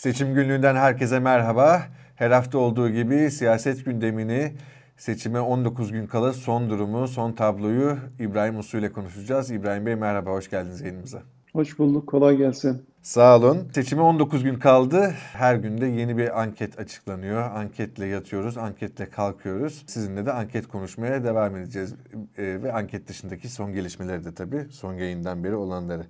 Seçim günlüğünden herkese merhaba. Her hafta olduğu gibi siyaset gündemini, seçime 19 gün kala son durumu, son tabloyu İbrahim Usu ile konuşacağız. İbrahim Bey merhaba, hoş geldiniz yayınımıza. Hoş bulduk, kolay gelsin. Sağ olun. Seçime 19 gün kaldı. Her günde yeni bir anket açıklanıyor. Anketle yatıyoruz, anketle kalkıyoruz. Sizinle de anket konuşmaya devam edeceğiz. Ee, ve anket dışındaki son gelişmeleri de tabii son yayından beri olanları.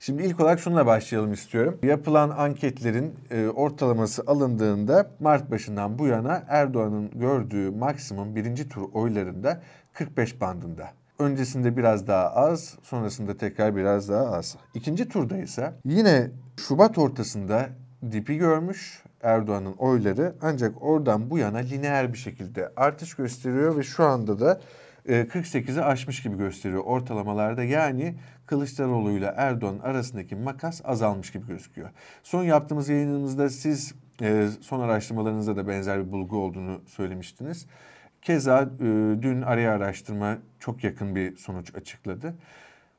Şimdi ilk olarak şununla başlayalım istiyorum. Yapılan anketlerin e, ortalaması alındığında Mart başından bu yana Erdoğan'ın gördüğü maksimum birinci tur oylarında 45 bandında. Öncesinde biraz daha az, sonrasında tekrar biraz daha az. İkinci turda ise yine Şubat ortasında dipi görmüş Erdoğan'ın oyları ancak oradan bu yana lineer bir şekilde artış gösteriyor ve şu anda da 48'i e, aşmış gibi gösteriyor ortalamalarda. Yani Kılıçdaroğlu ile Erdoğan arasındaki makas azalmış gibi gözüküyor. Son yaptığımız yayınımızda siz e, son araştırmalarınızda da benzer bir bulgu olduğunu söylemiştiniz. Keza e, dün araya araştırma çok yakın bir sonuç açıkladı.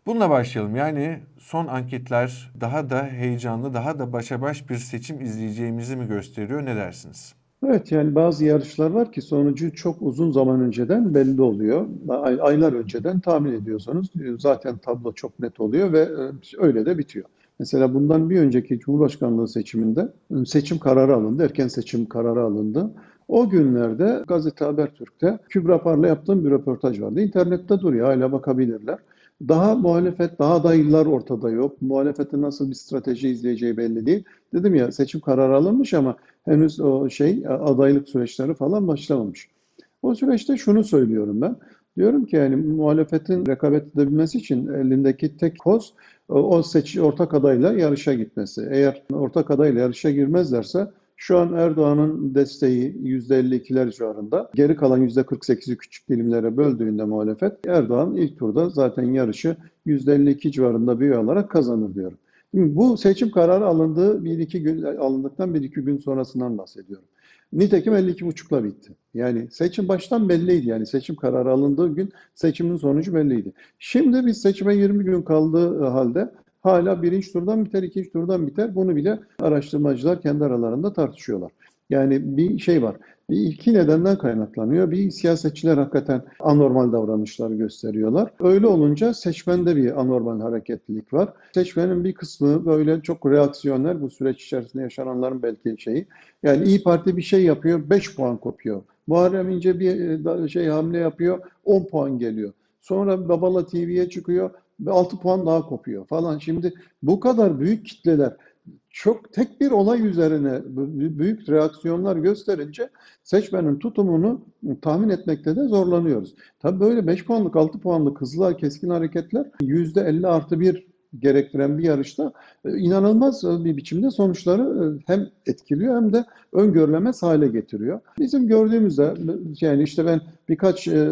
Bununla başlayalım. Yani son anketler daha da heyecanlı, daha da başa baş bir seçim izleyeceğimizi mi gösteriyor? Ne dersiniz? Evet yani bazı yarışlar var ki sonucu çok uzun zaman önceden belli oluyor. Ay, aylar önceden tahmin ediyorsanız zaten tablo çok net oluyor ve e, öyle de bitiyor. Mesela bundan bir önceki Cumhurbaşkanlığı seçiminde seçim kararı alındı, erken seçim kararı alındı. O günlerde Gazete Habertürk'te Kübra Par'la yaptığım bir röportaj vardı. İnternette duruyor, hala bakabilirler. Daha muhalefet, daha da yıllar ortada yok. Muhalefetin nasıl bir strateji izleyeceği belli değil. Dedim ya seçim kararı alınmış ama henüz o şey adaylık süreçleri falan başlamamış. O süreçte şunu söylüyorum ben. Diyorum ki yani muhalefetin rekabet edebilmesi için elindeki tek koz o seç ortak adayla yarışa gitmesi. Eğer ortak adayla yarışa girmezlerse şu an Erdoğan'ın desteği %52'ler civarında. Geri kalan %48'i küçük dilimlere böldüğünde muhalefet Erdoğan ilk turda zaten yarışı %52 civarında bir alarak kazanır diyorum. Bu seçim kararı alındığı bir iki gün alındıktan bir iki gün sonrasından bahsediyorum. Nitekim 52,5'la bitti. Yani seçim baştan belliydi. Yani seçim kararı alındığı gün seçimin sonucu belliydi. Şimdi biz seçime 20 gün kaldığı halde hala birinci turdan biter, ikinci turdan biter. Bunu bile araştırmacılar kendi aralarında tartışıyorlar. Yani bir şey var. Bir iki nedenden kaynaklanıyor. Bir siyasetçiler hakikaten anormal davranışlar gösteriyorlar. Öyle olunca seçmende bir anormal hareketlilik var. Seçmenin bir kısmı böyle çok reaksiyonlar bu süreç içerisinde yaşananların belki şeyi. Yani İyi Parti bir şey yapıyor 5 puan kopuyor. Muharrem İnce bir e, şey hamle yapıyor 10 puan geliyor. Sonra Babala TV'ye çıkıyor 6 puan daha kopuyor falan. Şimdi bu kadar büyük kitleler çok tek bir olay üzerine büyük reaksiyonlar gösterince seçmenin tutumunu tahmin etmekte de zorlanıyoruz. Tabii böyle 5 puanlık 6 puanlık hızlı keskin hareketler %50 artı 1 gerektiren bir yarışta e, inanılmaz bir biçimde sonuçları e, hem etkiliyor hem de öngörülemez hale getiriyor. Bizim gördüğümüzde yani işte ben birkaç e,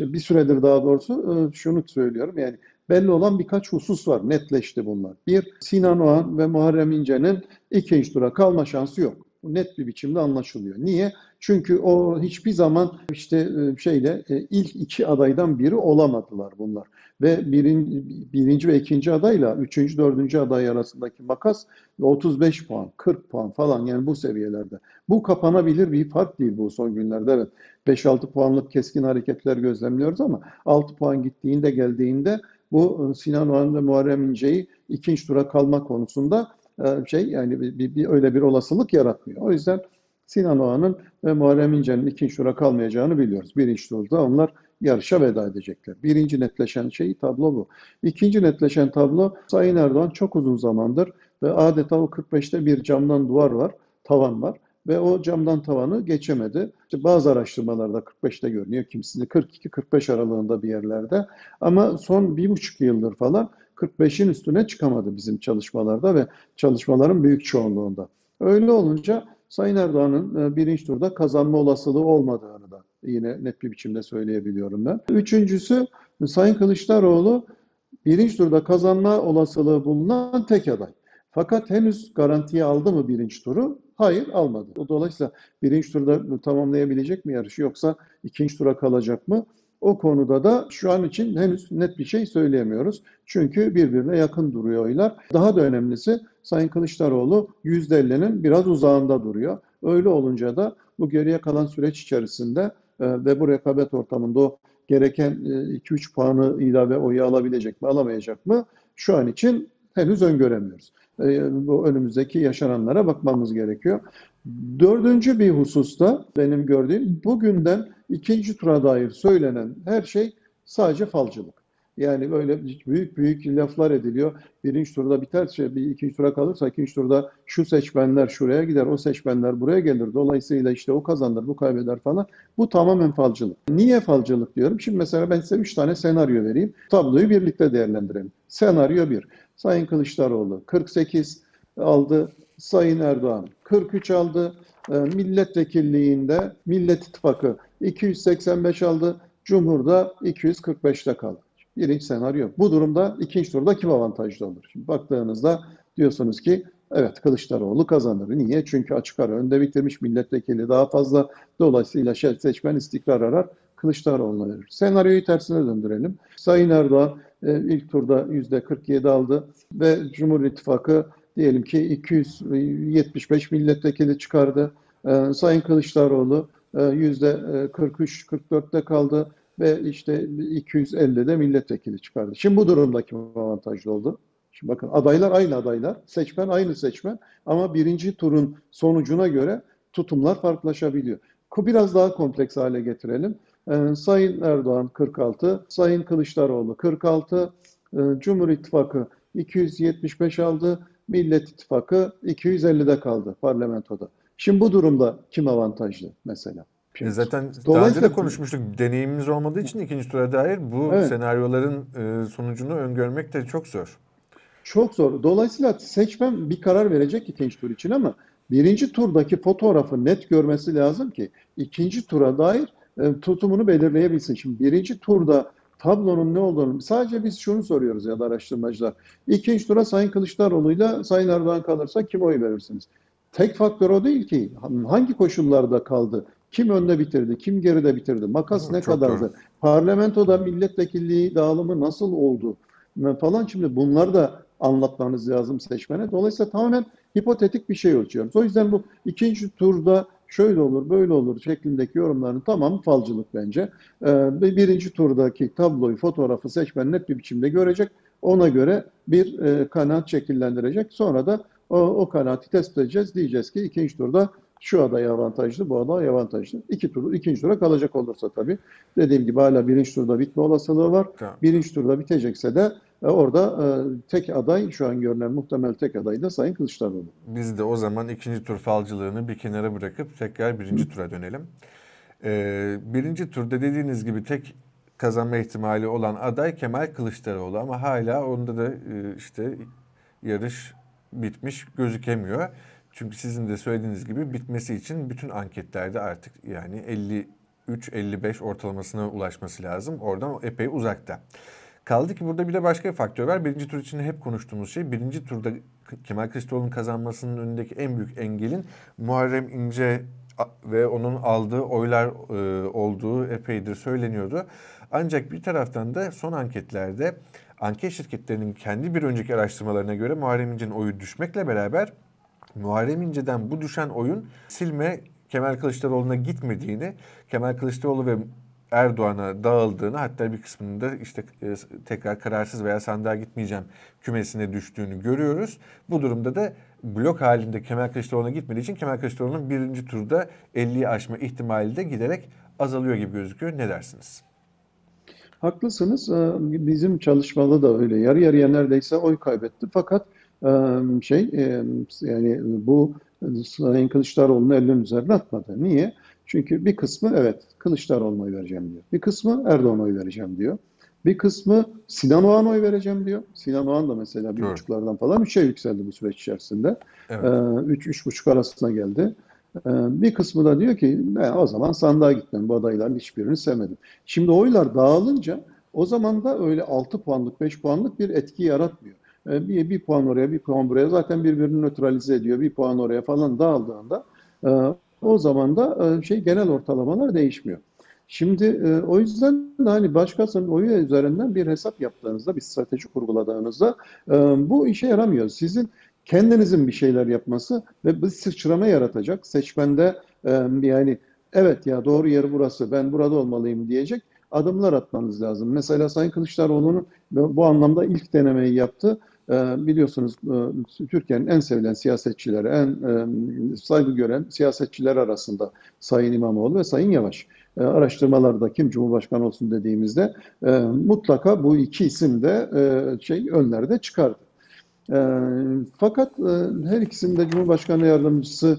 bir süredir daha doğrusu şunu söylüyorum yani belli olan birkaç husus var. Netleşti bunlar. Bir, Sinan Oğan ve Muharrem İnce'nin ikinci tura kalma şansı yok. Bu net bir biçimde anlaşılıyor. Niye? Çünkü o hiçbir zaman işte e, şeyle e, ilk iki adaydan biri olamadılar bunlar. Ve birinci, birinci ve ikinci adayla üçüncü, dördüncü aday arasındaki makas 35 puan, 40 puan falan yani bu seviyelerde. Bu kapanabilir bir fark değil bu son günlerde. Evet 5-6 puanlık keskin hareketler gözlemliyoruz ama 6 puan gittiğinde geldiğinde bu e, Sinan Oğan ve Muharrem İnce'yi ikinci tura kalma konusunda e, şey yani bir, bir, bir öyle bir olasılık yaratmıyor. O yüzden Sinan Oğan'ın ve Muharrem İnce'nin ikinci tura kalmayacağını biliyoruz. Birinci turda onlar yarışa veda edecekler. Birinci netleşen şey tablo bu. İkinci netleşen tablo Sayın Erdoğan çok uzun zamandır ve adeta o 45'te bir camdan duvar var, tavan var ve o camdan tavanı geçemedi. İşte bazı araştırmalarda 45'te görünüyor, kimisinde 42-45 aralığında bir yerlerde. Ama son bir buçuk yıldır falan 45'in üstüne çıkamadı bizim çalışmalarda ve çalışmaların büyük çoğunluğunda. Öyle olunca Sayın Erdoğan'ın e, birinci turda kazanma olasılığı olmadığını da yine net bir biçimde söyleyebiliyorum ben. Üçüncüsü Sayın Kılıçdaroğlu birinci turda kazanma olasılığı bulunan tek aday. Fakat henüz garantiye aldı mı birinci turu? Hayır almadı. Dolayısıyla birinci turda tamamlayabilecek mi yarışı yoksa ikinci tura kalacak mı? O konuda da şu an için henüz net bir şey söyleyemiyoruz. Çünkü birbirine yakın duruyor oylar. Daha da önemlisi Sayın Kılıçdaroğlu %50'nin biraz uzağında duruyor. Öyle olunca da bu geriye kalan süreç içerisinde e, ve bu rekabet ortamında o gereken 2-3 puanı ilave oyu alabilecek mi, alamayacak mı? Şu an için henüz öngöremiyoruz. E, bu önümüzdeki yaşananlara bakmamız gerekiyor. Dördüncü bir hususta benim gördüğüm bugünden ikinci tura dair söylenen her şey sadece falcılık. Yani böyle büyük büyük laflar ediliyor. Birinci turda biterse, bir ikinci tura kalırsa ikinci turda şu seçmenler şuraya gider, o seçmenler buraya gelir. Dolayısıyla işte o kazanır, bu kaybeder falan. Bu tamamen falcılık. Niye falcılık diyorum? Şimdi mesela ben size üç tane senaryo vereyim. Tabloyu birlikte değerlendirelim. Senaryo bir. Sayın Kılıçdaroğlu 48 aldı. Sayın Erdoğan 43 aldı. E, milletvekilliğinde Millet İttifakı 285 aldı. Cumhur'da 245'te kaldı. Birinci senaryo. Bu durumda ikinci turda kim avantajlı olur? Şimdi baktığınızda diyorsunuz ki evet Kılıçdaroğlu kazanır. Niye? Çünkü açık ara önde bitirmiş milletvekili daha fazla. Dolayısıyla seçmen istikrar arar. Kılıçdaroğlu'na verir. Senaryoyu tersine döndürelim. Sayın Erdoğan ilk turda %47 aldı ve Cumhur İttifakı diyelim ki 275 milletvekili çıkardı. E, Sayın Kılıçdaroğlu %43-44'te kaldı ve işte 250'de milletvekili çıkardı. Şimdi bu durumda kim avantajlı oldu? Şimdi bakın adaylar aynı adaylar, seçmen aynı seçmen ama birinci turun sonucuna göre tutumlar farklılaşabiliyor. Biraz daha kompleks hale getirelim. Ee, Sayın Erdoğan 46, Sayın Kılıçdaroğlu 46, e, Cumhur İttifakı 275 aldı, Millet İttifakı 250'de kaldı parlamentoda. Şimdi bu durumda kim avantajlı mesela? E zaten daha önce de konuşmuştuk. Deneyimimiz olmadığı için ikinci tura dair bu evet. senaryoların e, sonucunu öngörmek de çok zor. Çok zor. Dolayısıyla seçmen bir karar verecek ikinci tur için ama birinci turdaki fotoğrafı net görmesi lazım ki ikinci tura dair e, tutumunu belirleyebilsin. Şimdi birinci turda tablonun ne olduğunu sadece biz şunu soruyoruz ya da araştırmacılar. İkinci tura Sayın Kılıçdaroğlu'yla Sayın Erdoğan kalırsa kim oy verirsiniz? Tek faktör o değil ki. Hangi koşullarda kaldı? Kim önde bitirdi? Kim geride bitirdi? Makas ne kadardı? Doğru. Parlamentoda milletvekilliği dağılımı nasıl oldu? Falan şimdi bunları da anlatmanız lazım seçmene. Dolayısıyla tamamen hipotetik bir şey ölçüyoruz. O yüzden bu ikinci turda şöyle olur, böyle olur şeklindeki yorumların tamamı falcılık bence. Ee, birinci turdaki tabloyu, fotoğrafı seçmen net bir biçimde görecek. Ona göre bir e, kanaat şekillendirecek. Sonra da o, o kanaati tespit edeceğiz. Diyeceğiz ki ikinci turda şu aday avantajlı, bu aday avantajlı. İki tur, ikinci tura kalacak olursa tabii. Dediğim gibi hala birinci turda bitme olasılığı var. Tamam. Birinci turda bitecekse de orada e, tek aday, şu an görünen muhtemel tek aday da Sayın Kılıçdaroğlu. Biz de o zaman ikinci tur falcılığını bir kenara bırakıp tekrar birinci tura dönelim. Ee, birinci turda dediğiniz gibi tek kazanma ihtimali olan aday Kemal Kılıçdaroğlu ama hala onda da e, işte yarış bitmiş gözükemiyor. Çünkü sizin de söylediğiniz gibi bitmesi için bütün anketlerde artık yani 53-55 ortalamasına ulaşması lazım. Oradan epey uzakta. Kaldı ki burada bir de başka bir faktör var. Birinci tur için hep konuştuğumuz şey birinci turda Kemal Kılıçdaroğlu'nun kazanmasının önündeki en büyük engelin Muharrem İnce ve onun aldığı oylar e, olduğu epeydir söyleniyordu. Ancak bir taraftan da son anketlerde anket şirketlerinin kendi bir önceki araştırmalarına göre Muharrem İnce'nin oyu düşmekle beraber Muharrem İnce'den bu düşen oyun silme Kemal Kılıçdaroğlu'na gitmediğini, Kemal Kılıçdaroğlu ve Erdoğan'a dağıldığını hatta bir kısmında işte e, tekrar kararsız veya sandığa gitmeyeceğim kümesine düştüğünü görüyoruz. Bu durumda da blok halinde Kemal Kılıçdaroğlu'na gitmediği için Kemal Kılıçdaroğlu'nun birinci turda 50'yi aşma ihtimali de giderek azalıyor gibi gözüküyor. Ne dersiniz? Haklısınız. Ee, bizim çalışmada da öyle. Yarı yarıya neredeyse oy kaybetti. Fakat şey yani bu Sayın Kılıçdaroğlu'nu elinin üzerine atmadı. Niye? Çünkü bir kısmı evet Kılıçdaroğlu'na oy vereceğim diyor. Bir kısmı Erdoğan'a oy vereceğim diyor. Bir kısmı Sinan Oğan'a oy vereceğim diyor. Sinan Oğan da mesela bir evet. buçuklardan falan üçe yükseldi bu süreç içerisinde. Evet. Üç, üç buçuk arasına geldi. Bir kısmı da diyor ki ben o zaman sandığa gitmem. Bu adayların hiçbirini sevmedim. Şimdi oylar dağılınca o zaman da öyle 6 puanlık 5 puanlık bir etki yaratmıyor. E, bir, bir puan oraya, bir puan buraya zaten birbirini nötralize ediyor. Bir puan oraya falan dağıldığında e, o zaman da e, şey genel ortalamalar değişmiyor. Şimdi e, o yüzden de hani başkasının oyu üzerinden bir hesap yaptığınızda, bir strateji kurguladığınızda e, bu işe yaramıyor. Sizin kendinizin bir şeyler yapması ve bir sıçrama yaratacak. Seçmende yani evet ya doğru yer burası, ben burada olmalıyım diyecek adımlar atmanız lazım. Mesela Sayın Kılıçdaroğlu'nun bu anlamda ilk denemeyi yaptı. Biliyorsunuz Türkiye'nin en sevilen siyasetçileri, en saygı gören siyasetçiler arasında Sayın İmamoğlu ve Sayın Yavaş. E, araştırmalarda kim Cumhurbaşkanı olsun dediğimizde e, mutlaka bu iki isim de e, şey önlerde çıkardı. Fakat her ikisinde Cumhurbaşkanı yardımcısı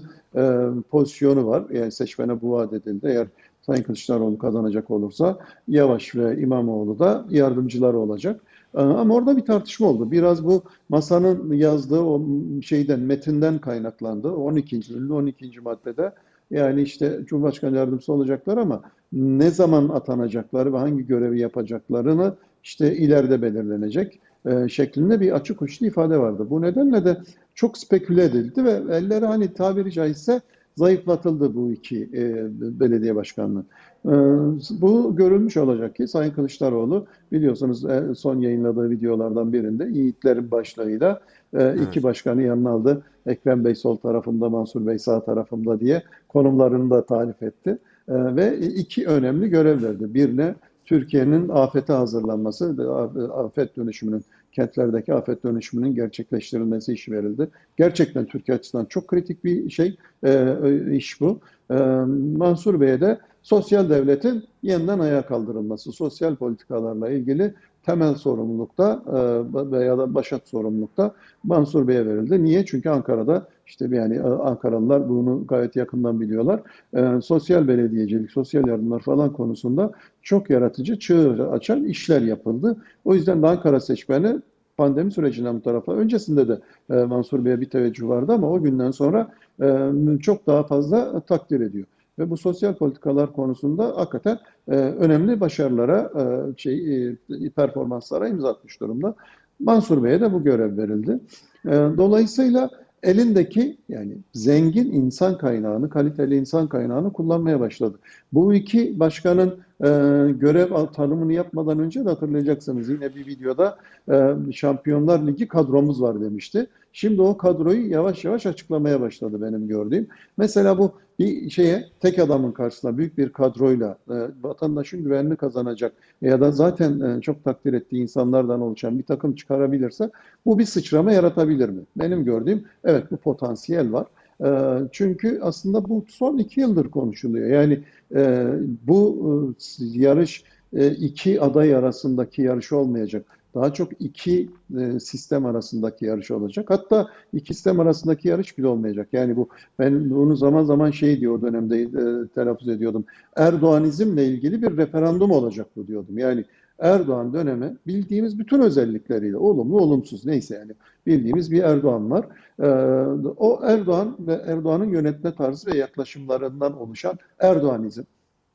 pozisyonu var. Yani seçmene bu vaat edildi. Eğer Sayın Kılıçdaroğlu kazanacak olursa Yavaş ve İmamoğlu da yardımcıları olacak. Ama orada bir tartışma oldu. Biraz bu masanın yazdığı o şeyden, metinden kaynaklandı. 12. 12. maddede yani işte Cumhurbaşkanı yardımcısı olacaklar ama ne zaman atanacakları ve hangi görevi yapacaklarını işte ileride belirlenecek e, şeklinde bir açık uçlu ifade vardı. Bu nedenle de çok speküle edildi ve elleri hani tabiri caizse zayıflatıldı bu iki e, belediye başkanlığı. E, bu görülmüş olacak ki Sayın Kılıçdaroğlu biliyorsunuz e, son yayınladığı videolardan birinde Yiğitlerin başlığıyla e, iki evet. başkanı yanına aldı. Ekrem Bey sol tarafımda, Mansur Bey sağ tarafımda diye konumlarını da tarif etti. E, ve iki önemli görev verdi. Birine Türkiye'nin afete hazırlanması, afet dönüşümünün, kentlerdeki afet dönüşümünün gerçekleştirilmesi işi verildi. Gerçekten Türkiye açısından çok kritik bir şey, e, iş bu. E, Mansur Bey'e de sosyal devletin yeniden ayağa kaldırılması, sosyal politikalarla ilgili temel sorumlulukta e, veya da başat sorumlulukta Mansur Bey'e verildi. Niye? Çünkü Ankara'da işte yani Ankaralılar bunu gayet yakından biliyorlar. E, sosyal belediyecilik, sosyal yardımlar falan konusunda çok yaratıcı, çığır açan işler yapıldı. O yüzden de Ankara seçmeni pandemi sürecinden bu tarafa. Öncesinde de e, Mansur Bey'e bir teveccüh vardı ama o günden sonra e, çok daha fazla takdir ediyor. Ve bu sosyal politikalar konusunda hakikaten e, önemli başarılara, e, şey e, performanslara imza atmış durumda. Mansur Bey'e de bu görev verildi. E, dolayısıyla elindeki yani zengin insan kaynağını, kaliteli insan kaynağını kullanmaya başladı. Bu iki başkanın e, görev tanımını yapmadan önce de hatırlayacaksınız yine bir videoda e, Şampiyonlar Ligi kadromuz var demişti. Şimdi o kadroyu yavaş yavaş açıklamaya başladı benim gördüğüm. Mesela bu bir şeye tek adamın karşısında büyük bir kadroyla e, vatandaşın güvenini kazanacak ya da zaten e, çok takdir ettiği insanlardan oluşan bir takım çıkarabilirse bu bir sıçrama yaratabilir mi? Benim gördüğüm evet bu potansiyel var. E, çünkü aslında bu son iki yıldır konuşuluyor. Yani e, bu e, yarış iki aday arasındaki yarış olmayacak daha çok iki e, sistem arasındaki yarış olacak. Hatta iki sistem arasındaki yarış bile olmayacak. Yani bu ben bunu zaman zaman şey diyor dönemde e, telaffuz ediyordum. Erdoğanizmle ilgili bir referandum olacak bu diyordum. Yani Erdoğan dönemi bildiğimiz bütün özellikleriyle olumlu olumsuz neyse yani bildiğimiz bir Erdoğan var. Ee, o Erdoğan ve Erdoğan'ın yönetme tarzı ve yaklaşımlarından oluşan Erdoğanizm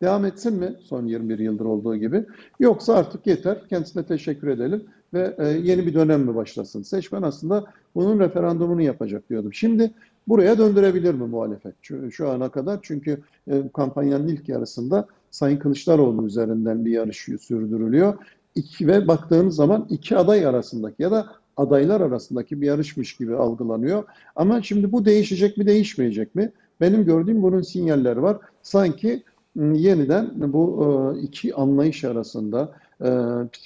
devam etsin mi son 21 yıldır olduğu gibi? Yoksa artık yeter, kendisine teşekkür edelim ve e, yeni bir dönem mi başlasın? Seçmen aslında bunun referandumunu yapacak diyordum. Şimdi buraya döndürebilir mi muhalefet şu, şu ana kadar? Çünkü e, kampanyanın ilk yarısında Sayın Kılıçdaroğlu üzerinden bir yarış sürdürülüyor. İki, ve baktığınız zaman iki aday arasındaki ya da adaylar arasındaki bir yarışmış gibi algılanıyor. Ama şimdi bu değişecek mi değişmeyecek mi? Benim gördüğüm bunun sinyalleri var. Sanki yeniden bu e, iki anlayış arasında e,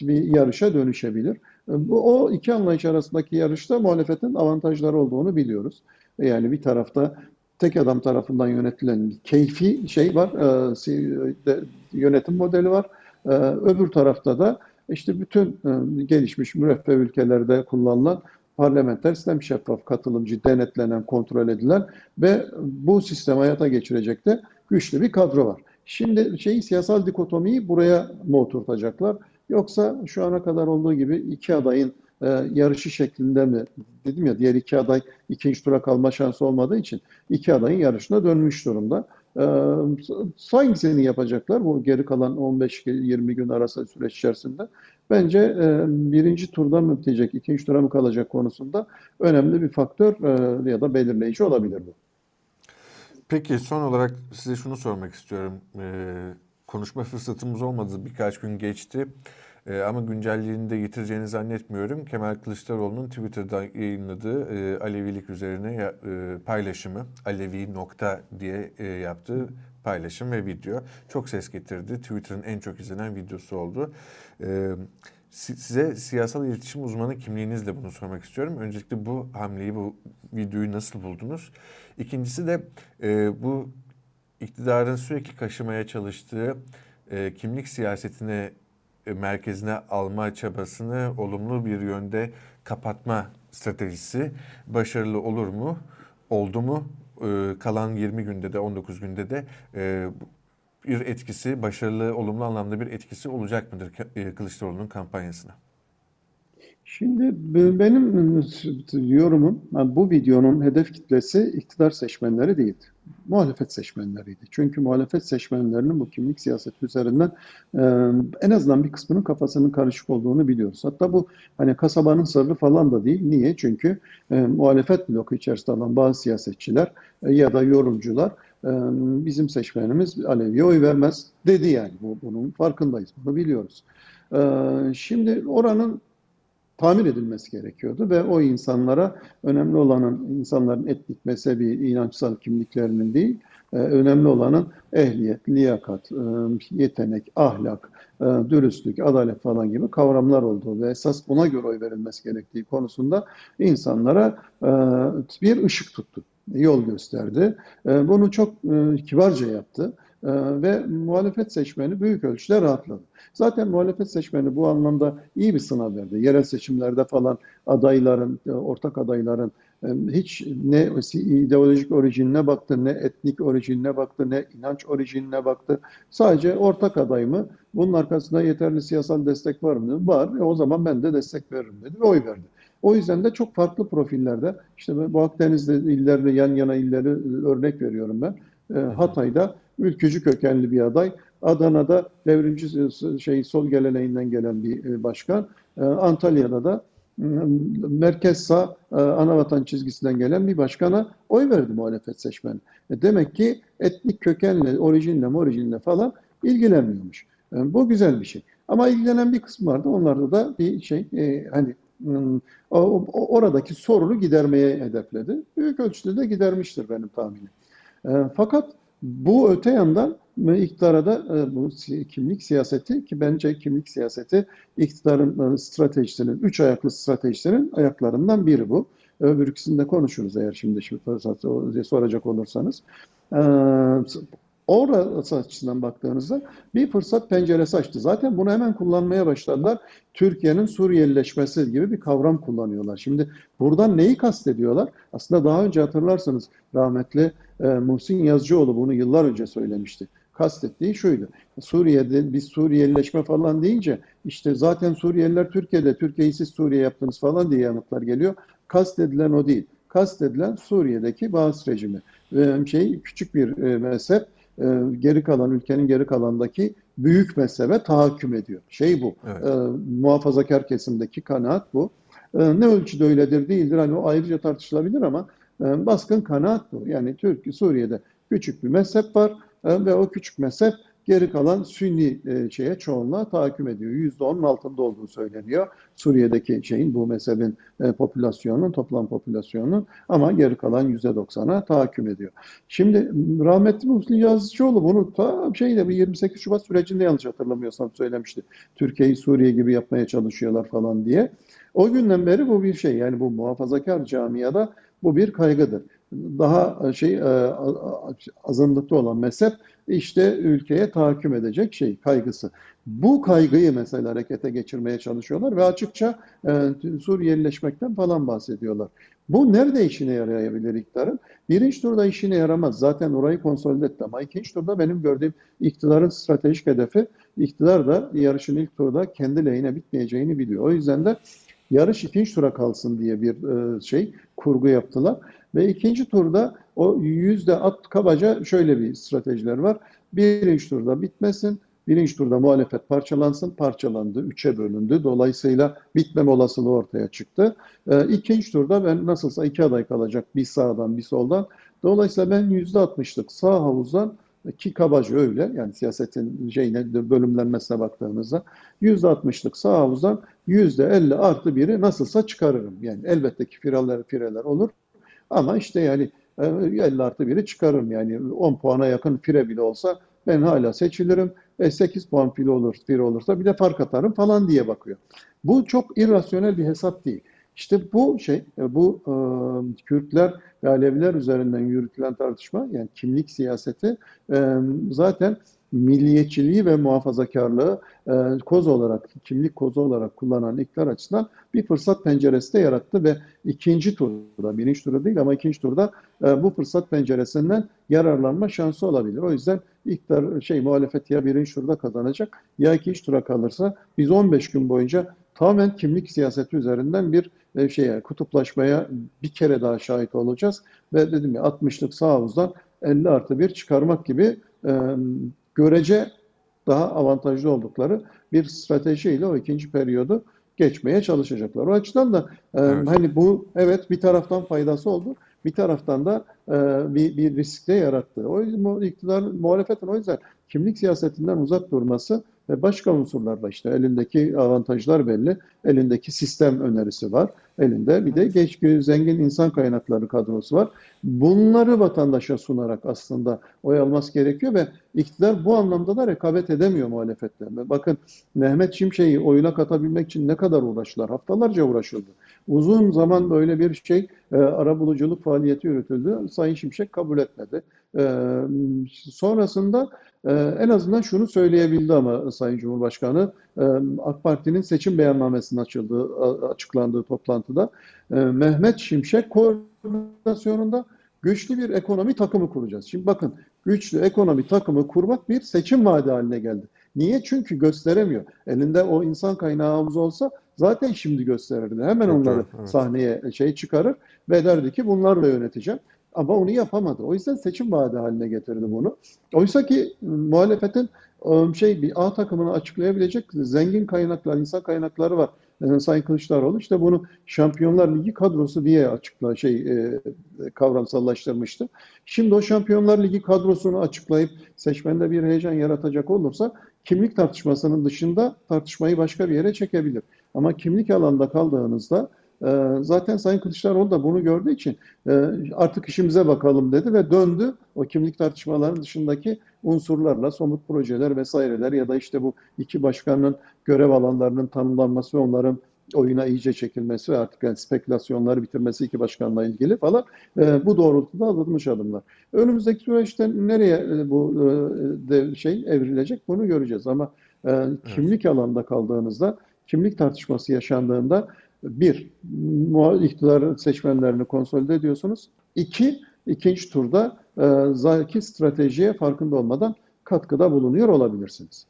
bir yarışa dönüşebilir. E, bu O iki anlayış arasındaki yarışta muhalefetin avantajları olduğunu biliyoruz. Yani bir tarafta tek adam tarafından yönetilen keyfi şey var, yönetim modeli var. Öbür tarafta da işte bütün gelişmiş müreffeh ülkelerde kullanılan parlamenter sistem şeffaf, katılımcı, denetlenen, kontrol edilen ve bu sistem hayata geçirecek de güçlü bir kadro var. Şimdi şeyi siyasal dikotomiyi buraya mı oturtacaklar? Yoksa şu ana kadar olduğu gibi iki adayın e, yarışı şeklinde mi? Dedim ya diğer iki aday ikinci tura kalma şansı olmadığı için iki adayın yarışına dönmüş durumda. E, hangisini yapacaklar bu geri kalan 15-20 gün arası süreç içerisinde? Bence e, birinci turda mı bitecek, ikinci tura mı kalacak konusunda önemli bir faktör e, ya da belirleyici olabilir bu. Peki son olarak size şunu sormak istiyorum. Ee, konuşma fırsatımız olmadı. Birkaç gün geçti. E, ama güncelliğini de getireceğini zannetmiyorum. Kemal Kılıçdaroğlu'nun Twitter'da yayınladığı e, Alevilik üzerine ya, e, paylaşımı, Alevi nokta diye e, yaptığı paylaşım ve video çok ses getirdi. Twitter'ın en çok izlenen videosu oldu. E, size siyasal iletişim uzmanı kimliğinizle bunu sormak istiyorum. Öncelikle bu hamleyi, bu videoyu nasıl buldunuz? İkincisi de e, bu iktidarın sürekli kaşımaya çalıştığı e, kimlik siyasetine e, merkezine alma çabasını olumlu bir yönde kapatma stratejisi başarılı olur mu? Oldu mu? E, kalan 20 günde de 19 günde de e, bir etkisi, başarılı, olumlu anlamda bir etkisi olacak mıdır Kılıçdaroğlu'nun kampanyasına? Şimdi benim yorumum bu videonun hedef kitlesi iktidar seçmenleri değildi. Muhalefet seçmenleriydi. Çünkü muhalefet seçmenlerinin bu kimlik siyaseti üzerinden en azından bir kısmının kafasının karışık olduğunu biliyoruz. Hatta bu hani kasabanın sırrı falan da değil. Niye? Çünkü muhalefet bloku içerisinde olan bazı siyasetçiler ya da yorumcular bizim seçmenimiz Alevi'ye oy vermez dedi yani. Bunun farkındayız. Bunu biliyoruz. Şimdi oranın tamir edilmesi gerekiyordu ve o insanlara önemli olanın insanların etnik, mezhebi, inançsal kimliklerinin değil, önemli olanın ehliyet, liyakat, yetenek, ahlak, dürüstlük, adalet falan gibi kavramlar olduğu ve esas buna göre oy verilmesi gerektiği konusunda insanlara bir ışık tuttu, yol gösterdi. Bunu çok kibarca yaptı ve muhalefet seçmeni büyük ölçüde rahatladı. Zaten muhalefet seçmeni bu anlamda iyi bir sınav verdi. Yerel seçimlerde falan adayların, e, ortak adayların e, hiç ne ideolojik orijinine baktı, ne etnik orijinine baktı, ne inanç orijinine baktı. Sadece ortak aday mı? Bunun arkasında yeterli siyasal destek var mı? Var. E o zaman ben de destek veririm dedi ve oy verdi. O yüzden de çok farklı profillerde, işte bu Akdeniz'de illerle yan yana illeri örnek veriyorum ben. Hatay'da ülkücü kökenli bir aday. Adana'da devrimci şey sol geleneğinden gelen bir e, başkan. E, Antalya'da da merkez sağ e, anavatan çizgisinden gelen bir başkana oy verdi muhalefet seçmeni. Demek ki etnik kökenle, orijinle, orijinle falan ilgilenmiyormuş. Bu güzel bir şey. Ama ilgilenen bir kısmı vardı. Onlarda da bir şey hani oradaki sorunu gidermeye hedefledi. Büyük ölçüde de gidermiştir benim tahminim. Fakat bu öte yandan iktidara da e, bu kimlik siyaseti ki bence kimlik siyaseti iktidarın e, stratejisinin, üç ayaklı stratejisinin ayaklarından biri bu. Öbür ikisini de konuşuruz eğer şimdi şimdi soracak olursanız. Orası açısından baktığınızda bir fırsat penceresi açtı. Zaten bunu hemen kullanmaya başladılar. Türkiye'nin Suriyelileşmesi gibi bir kavram kullanıyorlar. Şimdi buradan neyi kastediyorlar? Aslında daha önce hatırlarsanız rahmetli e, Muhsin Yazıcıoğlu bunu yıllar önce söylemişti. Kastettiği şuydu. Suriye'de biz Suriyelileşme falan deyince işte zaten Suriyeliler Türkiye'de, Türkiye'yi siz Suriye yaptınız falan diye yanıtlar geliyor. Kastedilen o değil. Kastedilen Suriye'deki bazı rejimi. Şey küçük bir e, mezhep e, geri kalan ülkenin geri kalandaki büyük mezhebe tahakküm ediyor. Şey bu. Evet. E, muhafazakar kesimdeki kanaat bu. E, ne ölçüde öyledir değildir hani o ayrıca tartışılabilir ama e, baskın kanaat bu. Yani Türkiye Suriye'de küçük bir mezhep var e, ve o küçük mezhep Geri kalan Sünni e, şeye çoğunluğa tahakküm ediyor. %10'un altında olduğu söyleniyor. Suriye'deki şeyin bu mezhebin e, popülasyonun, toplam popülasyonun ama geri kalan %90'a tahakküm ediyor. Şimdi rahmetli Muhsin Yazıcıoğlu bunu ta şeyde bu 28 Şubat sürecinde yanlış hatırlamıyorsam söylemişti. Türkiye'yi Suriye gibi yapmaya çalışıyorlar falan diye. O günden beri bu bir şey yani bu muhafazakar camiada bu bir kaygıdır daha şey e, azınlıkta olan mezhep işte ülkeye tahakküm edecek şey kaygısı. Bu kaygıyı mesela harekete geçirmeye çalışıyorlar ve açıkça e, Suriyelileşmekten falan bahsediyorlar. Bu nerede işine yarayabilir iktidarın? Birinci turda işine yaramaz. Zaten orayı konsolide etti ama ikinci turda benim gördüğüm iktidarın stratejik hedefi iktidar da yarışın ilk turda kendi lehine bitmeyeceğini biliyor. O yüzden de yarış ikinci tura kalsın diye bir e, şey kurgu yaptılar. Ve ikinci turda o yüzde at kabaca şöyle bir stratejiler var. Birinci turda bitmesin. Birinci turda muhalefet parçalansın. Parçalandı. Üçe bölündü. Dolayısıyla bitmeme olasılığı ortaya çıktı. E, ikinci turda ben nasılsa iki aday kalacak. Bir sağdan bir soldan. Dolayısıyla ben yüzde altmışlık sağ havuzdan ki kabaca öyle yani siyasetin şeyine bölümlenmesine baktığımızda %60'lık sağ havuzdan %50 artı biri nasılsa çıkarırım. Yani elbette ki fireler fireler olur ama işte yani 50 artı biri çıkarırım yani 10 puana yakın fire bile olsa ben hala seçilirim. E 8 puan file olur, fire olursa bir de fark atarım falan diye bakıyor. Bu çok irrasyonel bir hesap değil. İşte bu şey, e, bu e, Kürtler ve Aleviler üzerinden yürütülen tartışma, yani kimlik siyaseti e, zaten milliyetçiliği ve muhafazakarlığı e, koz olarak, kimlik kozu olarak kullanan iktidar açısından bir fırsat penceresi de yarattı ve ikinci turda, birinci turda değil ama ikinci turda e, bu fırsat penceresinden yararlanma şansı olabilir. O yüzden iktidar, şey muhalefet ya birinci turda kazanacak ya ikinci tura kalırsa biz 15 gün boyunca tamamen kimlik siyaseti üzerinden bir e, şeye kutuplaşmaya bir kere daha şahit olacağız. Ve dedim ya 60'lık sağ havuzdan 50 artı 1 çıkarmak gibi e, görece daha avantajlı oldukları bir stratejiyle o ikinci periyodu geçmeye çalışacaklar. O açıdan da e, evet. hani bu evet bir taraftan faydası oldu, bir taraftan da e, bir, bir risk de yarattı. O yüzden iktidar muhalefetin o yüzden kimlik siyasetinden uzak durması ve başka unsurlarla işte elindeki avantajlar belli, elindeki sistem önerisi var, elinde bir de geç zengin insan kaynakları kadrosu var. Bunları vatandaşa sunarak aslında oy alması gerekiyor ve iktidar bu anlamda da rekabet edemiyor muhalefetle. Bakın Mehmet Şimşek'i oyuna katabilmek için ne kadar uğraştılar? Haftalarca uğraşıldı. Uzun zaman böyle bir şey e, ara buluculuk faaliyeti yürütüldü. Sayın Şimşek kabul etmedi. E, sonrasında ee, en azından şunu söyleyebildi ama Sayın Cumhurbaşkanı e, AK Parti'nin seçim beyannamesinin açıldığı, açıklandığı toplantıda e, Mehmet Şimşek koordinasyonunda güçlü bir ekonomi takımı kuracağız. Şimdi bakın güçlü ekonomi takımı kurmak bir seçim vaadi haline geldi. Niye? Çünkü gösteremiyor. Elinde o insan kaynağı havuzu olsa zaten şimdi gösterirdi. Hemen onları evet. sahneye şey çıkarır ve derdi ki bunlarla yöneteceğim. Ama onu yapamadı. O yüzden seçim vaadi haline getirdi bunu. Oysa ki ıı, muhalefetin ıı, şey bir A takımını açıklayabilecek zengin kaynaklar, insan kaynakları var. Yani Sayın Kılıçdaroğlu işte bunu Şampiyonlar Ligi kadrosu diye açıkla şey e, kavramsallaştırmıştı. Şimdi o Şampiyonlar Ligi kadrosunu açıklayıp seçmende bir heyecan yaratacak olursa kimlik tartışmasının dışında tartışmayı başka bir yere çekebilir. Ama kimlik alanda kaldığınızda ee, zaten Sayın Kılıçdaroğlu da bunu gördüğü için e, artık işimize bakalım dedi ve döndü o kimlik tartışmalarının dışındaki unsurlarla somut projeler vesaireler ya da işte bu iki başkanın görev alanlarının tanımlanması ve onların oyuna iyice çekilmesi ve artık yani spekülasyonları bitirmesi iki başkanla ilgili falan e, bu doğrultuda alınmış adımlar. Önümüzdeki süreçte nereye e, bu de şey evrilecek bunu göreceğiz ama kimlik evet. alanda kaldığınızda kimlik tartışması yaşandığında bir, iktidar seçmenlerini konsolide ediyorsunuz. İki, ikinci turda e, zaki stratejiye farkında olmadan katkıda bulunuyor olabilirsiniz.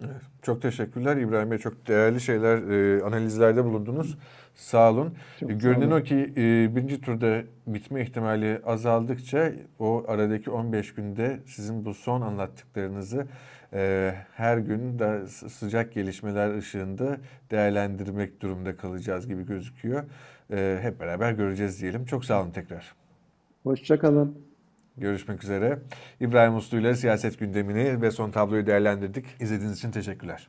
Evet, çok teşekkürler İbrahim Bey. Çok değerli şeyler, e, analizlerde bulundunuz. Sağ olun. Çok Görünen o ki e, birinci turda bitme ihtimali azaldıkça o aradaki 15 günde sizin bu son anlattıklarınızı e, her gün de sıcak gelişmeler ışığında değerlendirmek durumda kalacağız gibi gözüküyor. E, hep beraber göreceğiz diyelim. Çok sağ olun tekrar. Hoşçakalın. Görüşmek üzere. İbrahim Uslu ile siyaset gündemini ve son tabloyu değerlendirdik. İzlediğiniz için teşekkürler.